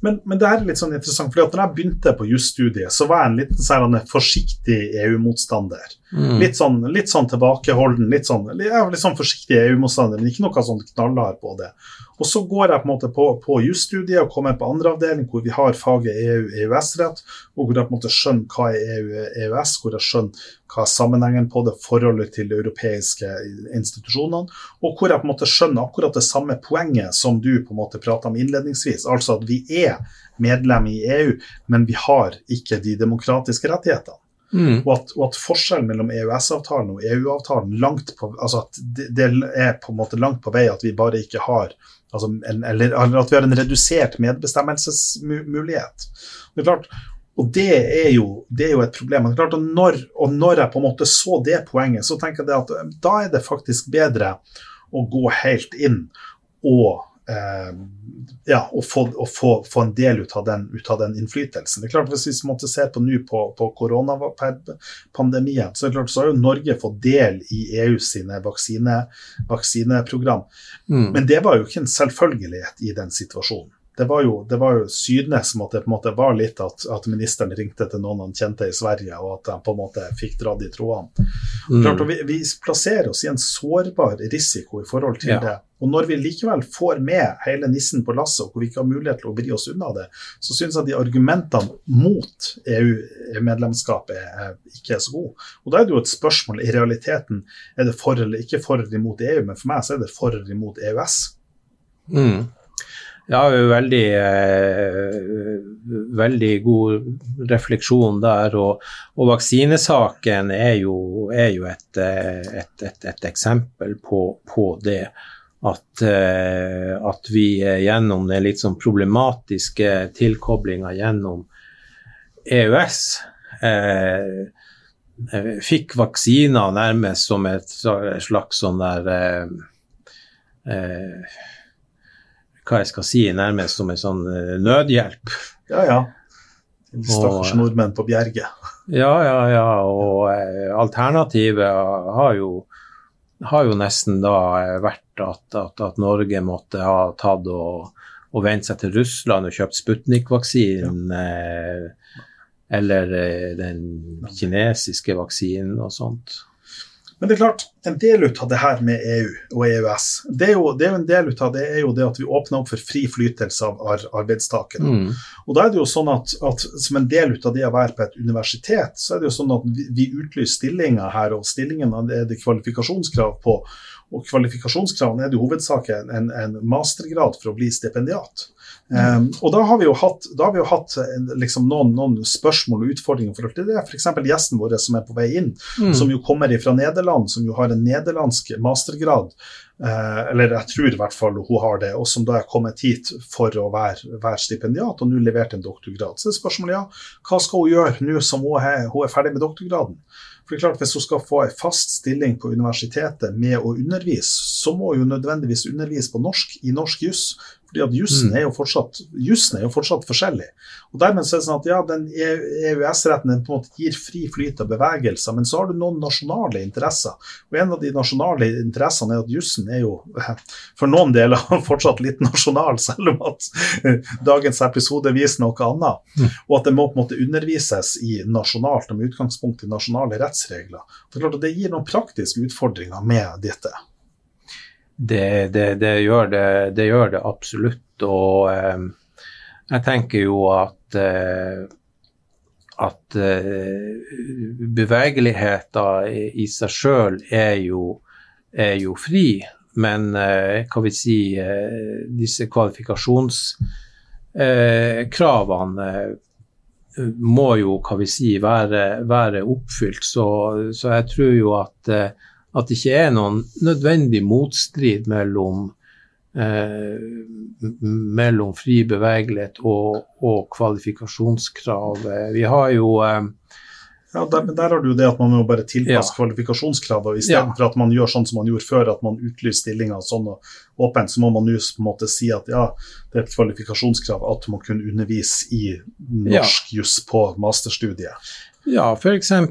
Men, men det er litt sånn interessant, fordi at når jeg begynte på jusstudiet, så var jeg en liten sånn forsiktig EU-motstander. Mm. Litt, sånn, litt sånn tilbakeholden, litt sånn, litt sånn forsiktig EU-motstander, men ikke noe sånn knallhard på det. Og så går jeg på en måte på, på jusstudiet og kommer på andre avdeling hvor vi har faget EU-EØS-rett, og hvor jeg på en måte skjønner hva er EU-EØS, hvor jeg skjønner hva er sammenhengen på det, forholdet til de europeiske institusjonene, og hvor jeg på en måte skjønner akkurat det samme poenget som du på en måte prata om innledningsvis, altså at vi er medlem i EU, men vi har ikke de demokratiske rettighetene. Mm. Og at, og at forskjellen mellom EØS-avtalen og EU-avtalen langt på altså at det, det er på en måte langt på vei at vi bare ikke har altså en, eller, at vi har en redusert medbestemmelsesmulighet. Det er klart, og det er, jo, det er jo et problem. Klart, og når, og når jeg på en måte så det poenget, så tenker jeg at eh, da er det faktisk bedre å gå helt inn og eh, ja, og, få, og få, få en del ut av, den, ut av den innflytelsen. Det er klart Hvis vi måtte se på nå på, på koronapandemien, så det klart så har jo Norge fått del i EU sine vaksine, vaksineprogram. Mm. Men det var jo ikke en selvfølgelighet i den situasjonen. Det var jo, det var jo synes som at det på en måte var litt at, at ministeren ringte til noen han kjente i Sverige, og at de på en måte fikk dratt i trådene. Mm. Klart, vi, vi plasserer oss i en sårbar risiko i forhold til Ja. det. Og når vi likevel får med hele nissen på lasset, og hvor vi ikke har mulighet til å vri oss unna det, så syns jeg de argumentene mot EU-medlemskapet er, ikke er så gode. Og da er det jo et spørsmål i realiteten er det for eller ikke for eller imot EU, men for meg så er det for eller imot EØS. Mm. Ja, veldig, eh, veldig god refleksjon der. Og, og vaksinesaken er jo, er jo et, eh, et, et, et eksempel på, på det. At, eh, at vi gjennom den litt sånn problematiske tilkoblinga gjennom EØS eh, fikk vaksiner nærmest som et slags sånn der eh, eh, hva jeg skal si, nærmest som en sånn eh, nødhjelp. Ja, ja. Stakkars Og- nordmenn på Bjerge. Ja, ja, ja. Og eh, alternativet har jo, har jo nesten da eh, vært at, at, at Norge måtte ha tatt og, og vendt seg til Russland og kjøpt Sputnik-vaksinen. Eh, eller eh, den kinesiske vaksinen og sånt. Men det er klart, en del ut av det her med EU og EØS, det er jo, det er en del ut av det er jo det at vi åpner opp for fri flytelse av ar arbeidstakere. Mm. Og da er det jo sånn at, at som en del ut av det å være på et universitet, så er det jo sånn at vi, vi utlyser stillinger her, og stillingene er det kvalifikasjonskrav på. Og kvalifikasjonskravene er det i hovedsak en, en, en mastergrad for å bli stipendiat. Um, og da har vi jo hatt, da har vi jo hatt liksom noen, noen spørsmål og utfordringer for det. er. F.eks. gjesten vår som er på vei inn, Mm. som jo kommer fra Nederland, som jo har en nederlandsk mastergrad. Eh, eller jeg tror i hvert fall hun har det, og som da er kommet hit for å være, være stipendiat, og nå leverte en doktorgrad. Så er spørsmålet ja, hva skal hun gjøre nå som hun er, hun er ferdig med doktorgraden? For det er klart, Hvis hun skal få en fast stilling på universitetet med å undervise, så må hun jo nødvendigvis undervise på norsk i norsk juss. Fordi at jussen Mm. er, jo fortsatt- er jo fortsatt forskjellig. Og dermed så er det sånn at ja, den EØS-retten på en måte gir fri flyt av bevegelser, men så har du noen nasjonale interesser. Og en av de nasjonale interessene er at jussen er jo for noen deler fortsatt litt nasjonal, selv om at eh, dagens episode viser noe annet. Mm. Og at det må på en måte undervises i nasjonalt og med utgangspunkt i nasjonale rettsregler. Det er klart at det gir noen praktiske utfordringer med dette. Det, det, det, gjør det, gjør det absolutt. Og eh, jeg tenker jo at eh, at eh, bevegeligheten i, seg sjøl er, er jo fri, men eh, hva vil si eh, disse kvalifikasjonskravene eh, må jo hva vi si, være, være oppfylt. Så, så jeg tror jo at at det ikke er noen nødvendig motstrid mellom, eh, mellom fri bevegelighet og, og kvalifikasjonskrav. Vi har jo eh, Ja, der, men der har du det at man må bare tilpasse Ja. kvalifikasjonskravet. Istedenfor for at man gjør sånn som man gjorde før, at man utlyser stillinger sånn og åpent, så må man nå på en måte si at ja, det er et kvalifikasjonskrav at man kunne undervise i norsk juss på masterstudiet. Ja, f.eks. Eh,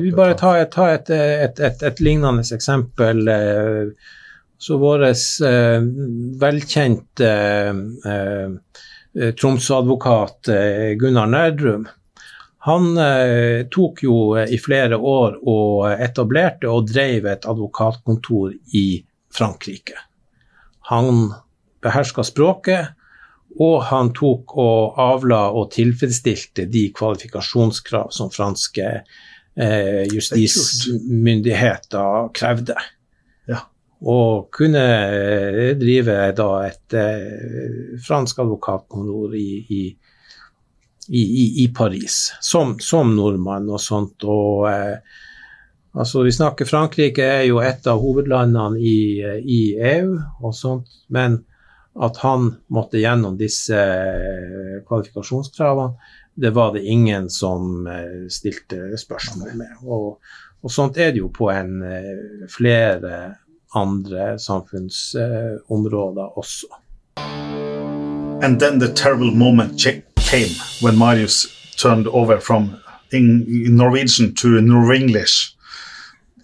vi bare et, ta et, et, et, et lignende eksempel. Eh, så vår eh, velkjente eh, eh, Tromsø-advokat eh, Gunnar Nerdrum, han eh, tok jo i flere år og etablerte og drev et advokatkontor i Frankrike. Han beherska språket, og han tok og avla og tilfredsstilte de kvalifikasjonskrav som franske eh, justismyndigheter krevde. Ja. Og kunne eh, drive da et eh, fransk advokatkontor i, i, i, i, i Paris, som, som nordmann og sånt. Og eh, altså, vi snakker Frankrike er jo et av hovedlandene i, i EU og sånt, men at han måtte gjennom disse eh, kvalifikasjonskravene, det var det ingen som eh, stilte spørsmål med. Og, og sånt er det jo på en eh, flere andre samfunnsområder også. And then the terrible moment came when Marius turned over from Norwegian to Norwenglish.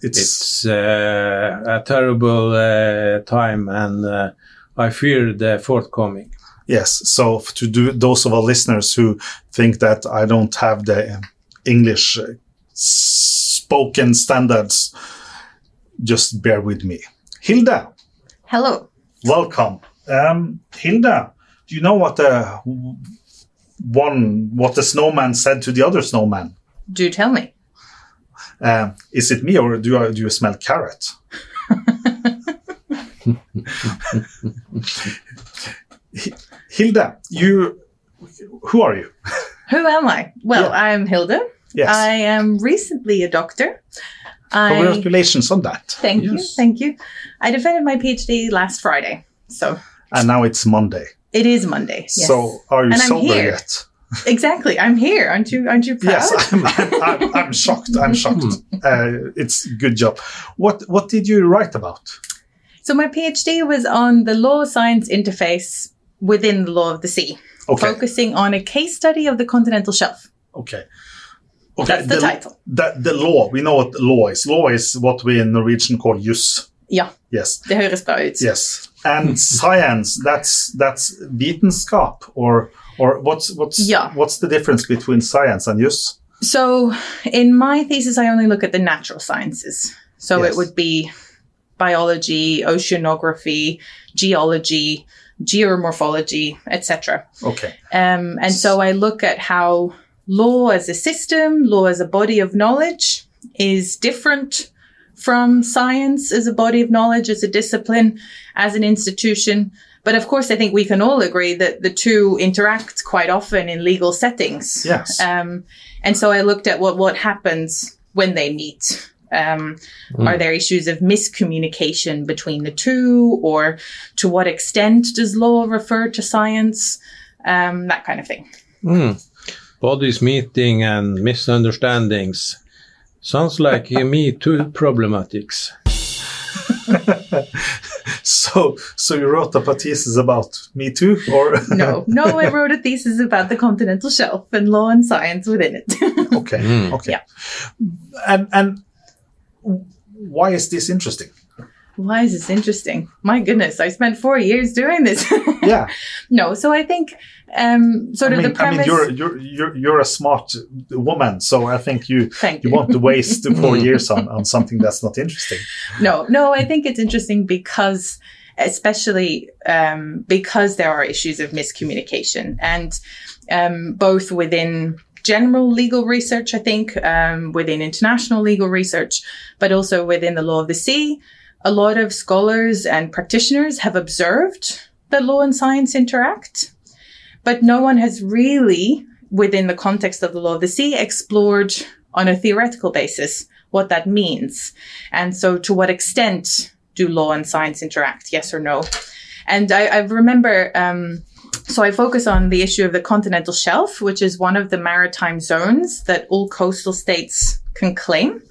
It's, It's uh, a terrible uh, time, and uh, I fear the forthcoming. yes. So to do those of our listeners who think that I don't have the English uh, spoken standards, just bear with me. Hilda, Hello. welcome. Um, Hilda, do you know what the one what the snowman said to the other snowman? Do tell me. Um, is it me or do I, do you smell carrot? Hi- Hilda, you who are you? Who am I? Well, Yeah. I'm Hilda. Yes. I am recently a doctor. I Congratulations on that. thank you, thank you. I defended my PhD last Friday, so And now it's Monday. it is Monday. Yes. So are you And sober here. yet? exactly, I'm here. Aren't you? Aren't you proud? Yes, I'm, I'm, I'm, I'm shocked. I'm shocked. Uh, it's good job. What what did you write about? So my PhD was on the law science interface within the law of the sea, Okay. focusing on a case study of the continental shelf. Okay. Okay. That's the title. The, the law. We know what law is. Law is what we in Norwegian call jus. Ja, Yes. det høres bra ut. Yes. And science. That's that's vitenskap, or or what's what's Yeah. what's the difference between science and jus? So in my thesis, I only look at the natural sciences. So Yes. it would be biology, oceanography, geology, geomorphology, etc. Okay. Um, and so I look at how law as a system, law as a body of knowledge is different from science as a body of knowledge, as a discipline, as an institution. But of course, I think we can all agree that the two interact quite often in legal settings. Yes. Um, and so I looked at what, what happens when they meet. Um, Are there issues of miscommunication between the two, or to what extent does law refer to science? Um, that kind of thing. Mm. Bodies meeting and misunderstandings. Sounds like a Me Too problematics. So so you wrote up a thesis about Me Too, or No, no, I wrote a thesis about the continental shelf and law and science within it. okay. Mm. Okay. Yeah. And and why is this interesting? Why is this interesting? My goodness, I spent four years doing this. Yeah. no, so I think um, sort I of mean, the I mean, premise. you're you're you're you're a smart woman, so I think you Thank you you. want to waste four years on, on something that's not interesting. No, no, I think it's interesting because, especially um, because there are issues of miscommunication and um, both within general legal research, I think, um, within international legal research, but also within the law of the sea. A lot of scholars and practitioners have observed that law and science interact, but no one has really, within the context of the law of the sea, explored on a theoretical basis what that means. And so, to what extent do law and science interact? Yes or no? And I, I remember, um, so I focus on the issue of the continental shelf, which is one of the maritime zones that all coastal states can claim.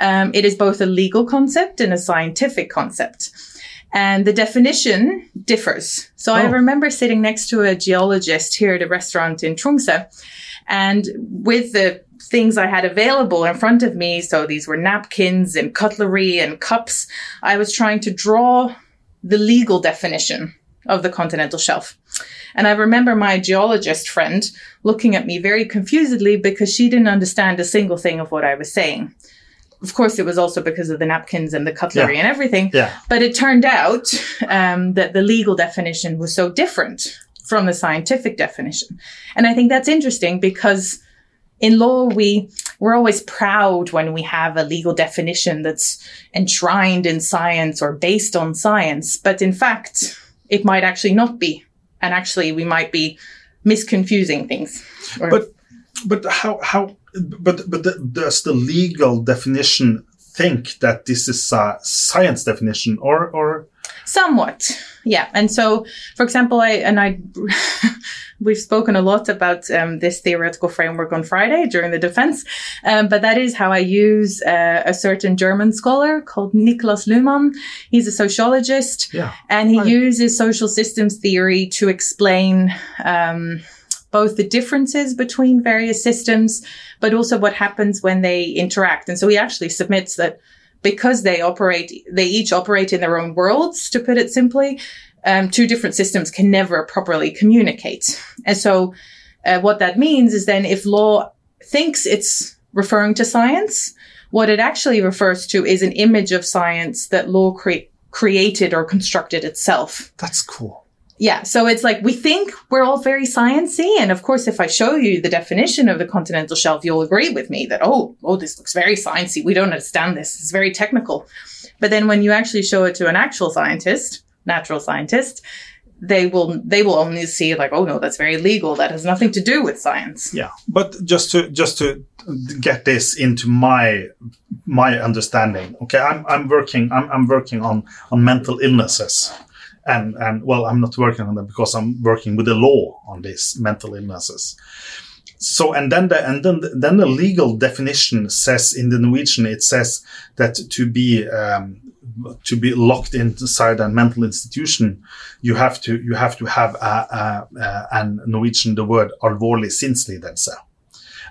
Um, it is both a legal concept and a scientific concept. And the definition differs. So I Oh. remember sitting next to a geologist here at a restaurant in Tromsø. And with the things I had available in front of me, so these were napkins and cutlery and cups, I was trying to draw the legal definition of the continental shelf. And I remember my geologist friend looking at me very confusedly because she didn't understand a single thing of what I was saying. Of course, it was also because of the napkins and the cutlery Yeah. and everything. Yeah. But it turned out um, that the legal definition was so different from the scientific definition. And I think that's interesting because in law we we're always proud when we have a legal definition that's enshrined in science or based on science, but in fact it might actually not be. And actually we might be misconfusing things. Or- But but how how but but the, does the legal definition think that this is a science definition or or Somewhat, yeah. And so, for example, I and I, we've spoken a lot about um, this theoretical framework on Friday during the defense, um, but that is how I use uh, a certain German scholar called Niklas Luhmann. He's a sociologist, yeah and he Right. uses social systems theory to explain. Um, both the differences between various systems, but also what happens when they interact. And so he actually submits that because they operate, they each operate in their own worlds, to put it simply, um, two different systems can never properly communicate. And so uh, what that means is then if law thinks it's referring to science, what it actually refers to is an image of science that law cre- created or constructed itself. that's cool Yeah, so it's like we think we're all very sciencey, and of course, if I show you the definition of the continental shelf, you'll agree with me that oh, oh, this looks very sciencey. We don't understand this. It's very technical. But then when you actually show it to an actual scientist, natural scientist, they will they will only see like oh no, that's very legal. That has nothing to do with science. yeah but just to just to get this into my my understanding okay i'm i'm working i'm, I'm working on on mental illnesses and and well i'm not working on them because i'm working with the law on these mental illnesses so and then the and then then the legal definition says in the Norwegian it says that to be um, to be locked inside a mental institution, you have to you have to have a, a, a, an Norwegian the word alvorlig sinnslidelse.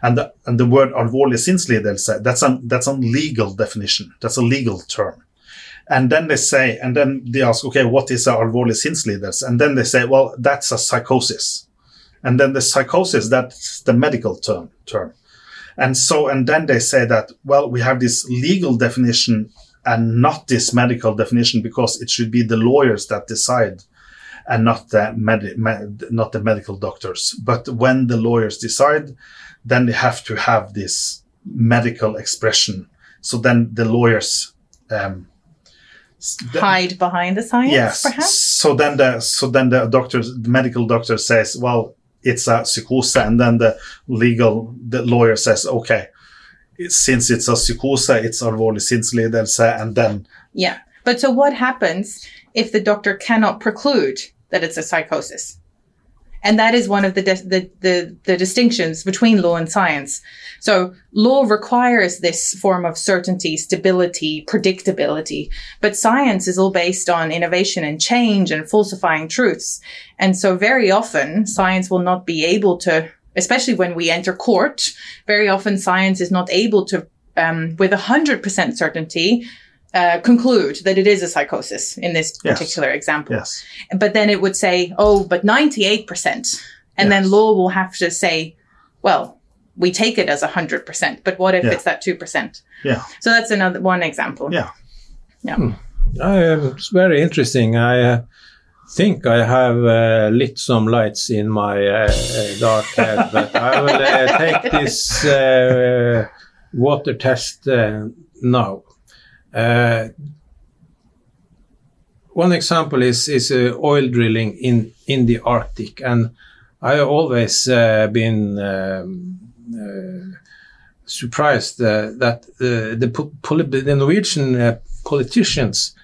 And the, and the word alvorlig sinnslidelse, that's a, that's a legal definition. That's a legal term. And then they say, and then they ask, okay, what is a alvorlig leaders? And then they say, well, that's a psychosis. And then the psychosis, that's the medical term, term. And so, and then they say that, well, we have this legal definition and not this medical definition because it should be the lawyers that decide and not the med- med- not the medical doctors. But when the lawyers decide, then they have to have this medical expression. So then the lawyers um, hide behind the science, yes. perhaps. So then the so then the doctor, the medical doctor says, well, it's a psychosis, and then the legal the lawyer says, okay, since it's a psykose, it's alvorlig sinnslidelse, and then yeah. But so what happens if the doctor cannot preclude that it's a psychosis? And that is one of the, the, the, the, distinctions between law and science. So law requires this form of certainty, stability, predictability, but science is all based on innovation and change and falsifying truths. And so very often science will not be able to especially when we enter court, very often science is not able to, um, with 100% certainty, uh, conclude that it is a psychosis in this Yes. particular example. yes, But then it would say, oh, but 98%. And then law will have to say, well, we take it as 100%, but what if Yeah. it's that 2%? yeah, So that's another one example. yeah. Uh, it's very interesting. I uh, think I have uh, lit some lights in my uh, uh, dark head, but I will uh, take this uh, water test uh, now. Uh, one example is is uh, oil drilling in in the Arctic, and I always uh, been um, uh, surprised uh, that the the Norwegian uh, politicians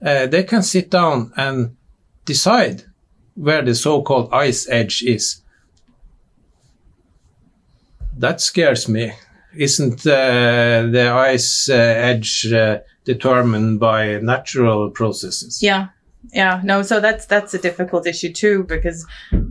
they can sit down and decide where the so-called ice edge is. That scares me. Isn't the ice edge determined by natural processes? Yeah. Yeah, no, so that's that's a difficult issue too because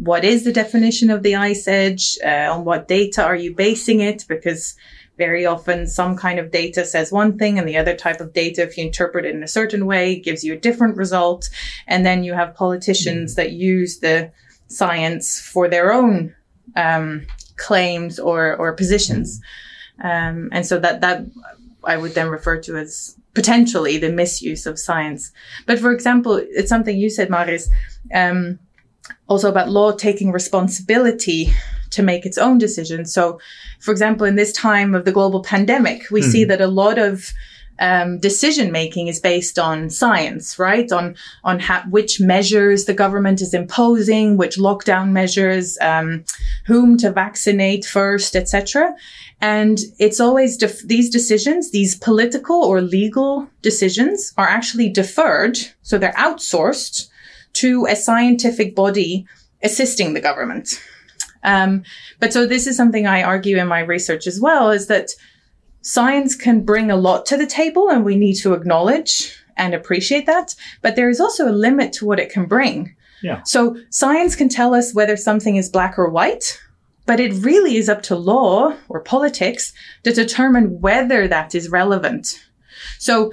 what is the definition of the ice edge? Uh, on what data are you basing it? Because very often some kind of data says one thing and the other type of data, if you interpret it in a certain way, gives you a different result. And then you have politicians that use the science for their own um, claims or or positions. Um, and so that that I would then refer to as potentially the misuse of science. But for example, it's something you said, Maris, um, also about law taking responsibility to make its own decisions. So, for example, in this time of the global pandemic, we see that a lot of um, decision making is based on science, right? On on ha- which measures the government is imposing, which lockdown measures, um, whom to vaccinate first, etc. And it's always def- these decisions, these political or legal decisions, are actually deferred, so they're outsourced to a scientific body assisting the government. Um, but so this is something I argue in my research as well: is that science can bring a lot to the table and we need to acknowledge and appreciate that. But there is also a limit to what it can bring. Yeah. So science can tell us whether something is black or white, but it really is up to law or politics to determine whether that is relevant. So,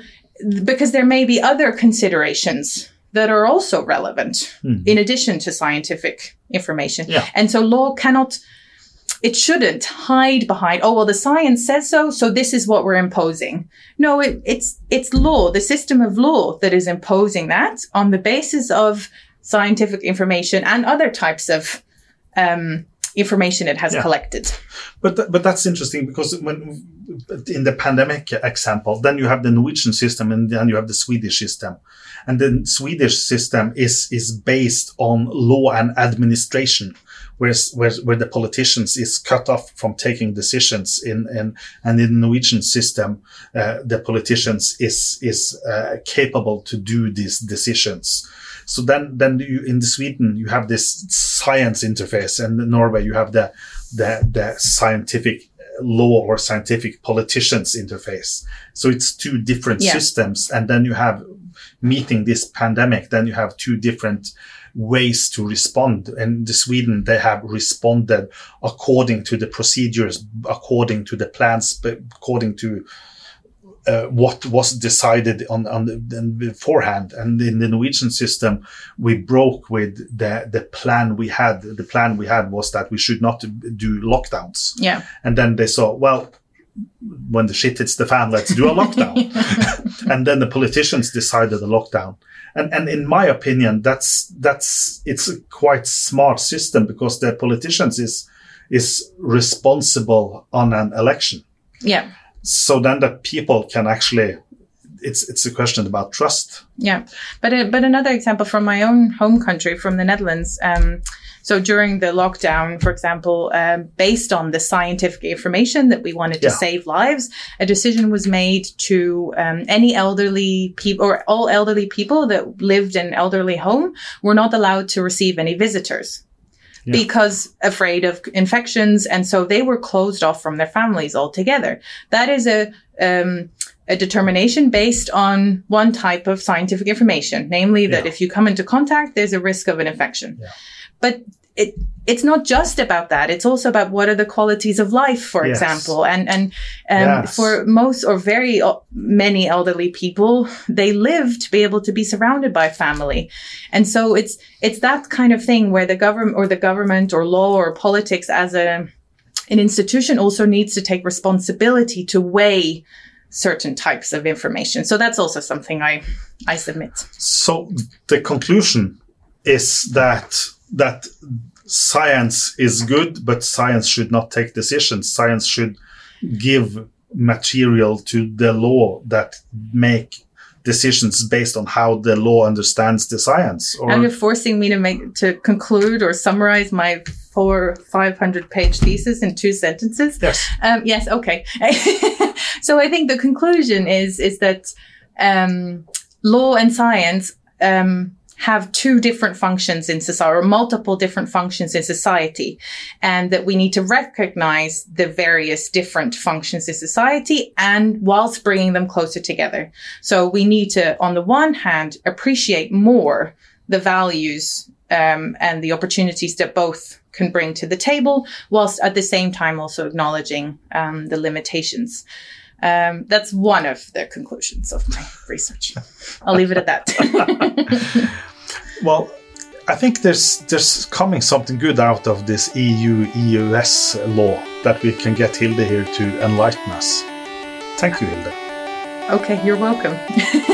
because there may be other considerations that are also relevant mm-hmm. in addition to scientific information. Yeah. And so law cannot it shouldn't hide behind oh well the science says so so this is what we're imposing. No it, it's it's law the system of law that is imposing that on the basis of scientific information and other types of um, information it has Yeah. collected. But th- but that's interesting because when in the pandemic example, then you have the Norwegian system and then you have the Swedish system, and the Swedish system is is based on law and administration, whereas where, where the politicians is cut off from taking decisions in in and in the Norwegian system, uh, the politicians is is uh, capable to do these decisions. So then, then you, in the Sweden, you have this science interface, and in Norway, you have the the, the scientific law or scientific politicians interface. So it's two different Yeah. systems. And then you have meeting this pandemic, then you have two different ways to respond. And in Sweden, they have responded according to the procedures, according to the plans, but according to uh, what was decided on, on the, the beforehand. And in the Norwegian system, we broke with the, the plan we had. The plan we had was that we should not do lockdowns. Yeah. And then they saw, well, when the shit hits the fan, let's do a lockdown. and then the politicians decided a lockdown. And, and in my opinion, that's, that's, it's a quite smart system because the politicians is, is responsible on an election. Yeah. So then the people can actually, it's, it's a question about trust. Yeah, but uh, but another example from my own home country, from the Netherlands. Um, so during the lockdown, for example, um, based on the scientific information that we wanted to Yeah. save lives, a decision was made to um, any elderly people or all elderly people that lived in elderly home were not allowed to receive any visitors. Yeah. Because afraid of infections, and so they were closed off from their families altogether. That is a um, a determination based on one type of scientific information, namely that Yeah. if you come into contact, there's a risk of an infection. Yeah. But it, it's not just about that. It's also about what are the qualities of life, for Yes. example. And, and um, Yes. for most or very uh, many elderly people, they live to be able to be surrounded by family. And so it's, it's that kind of thing where the government or the government or law or politics as a, an institution also needs to take responsibility to weigh certain types of information. So that's also something I I submit. So the conclusion is that that science is good, but science should not take decisions. Science should give material to the law that make decisions based on how the law understands the science. Or Now you're forcing me to make to conclude or summarize my four five hundred page thesis in two sentences. yes, Um, yes, okay. so I think the conclusion is is that um, law and science um, have two different functions in society, or multiple different functions in society, and that we need to recognize the various different functions in society, and whilst bringing them closer together. So we need to, on the one hand, appreciate more the values um, and the opportunities that both can bring to the table, whilst at the same time also acknowledging um, the limitations. Um, that's one of the conclusions of my research. I'll leave it at that. well, I think there's there's coming something good out of this EU EUS law that we can get Hilde here to enlighten us. Thank you, Hilde. okay, you're welcome.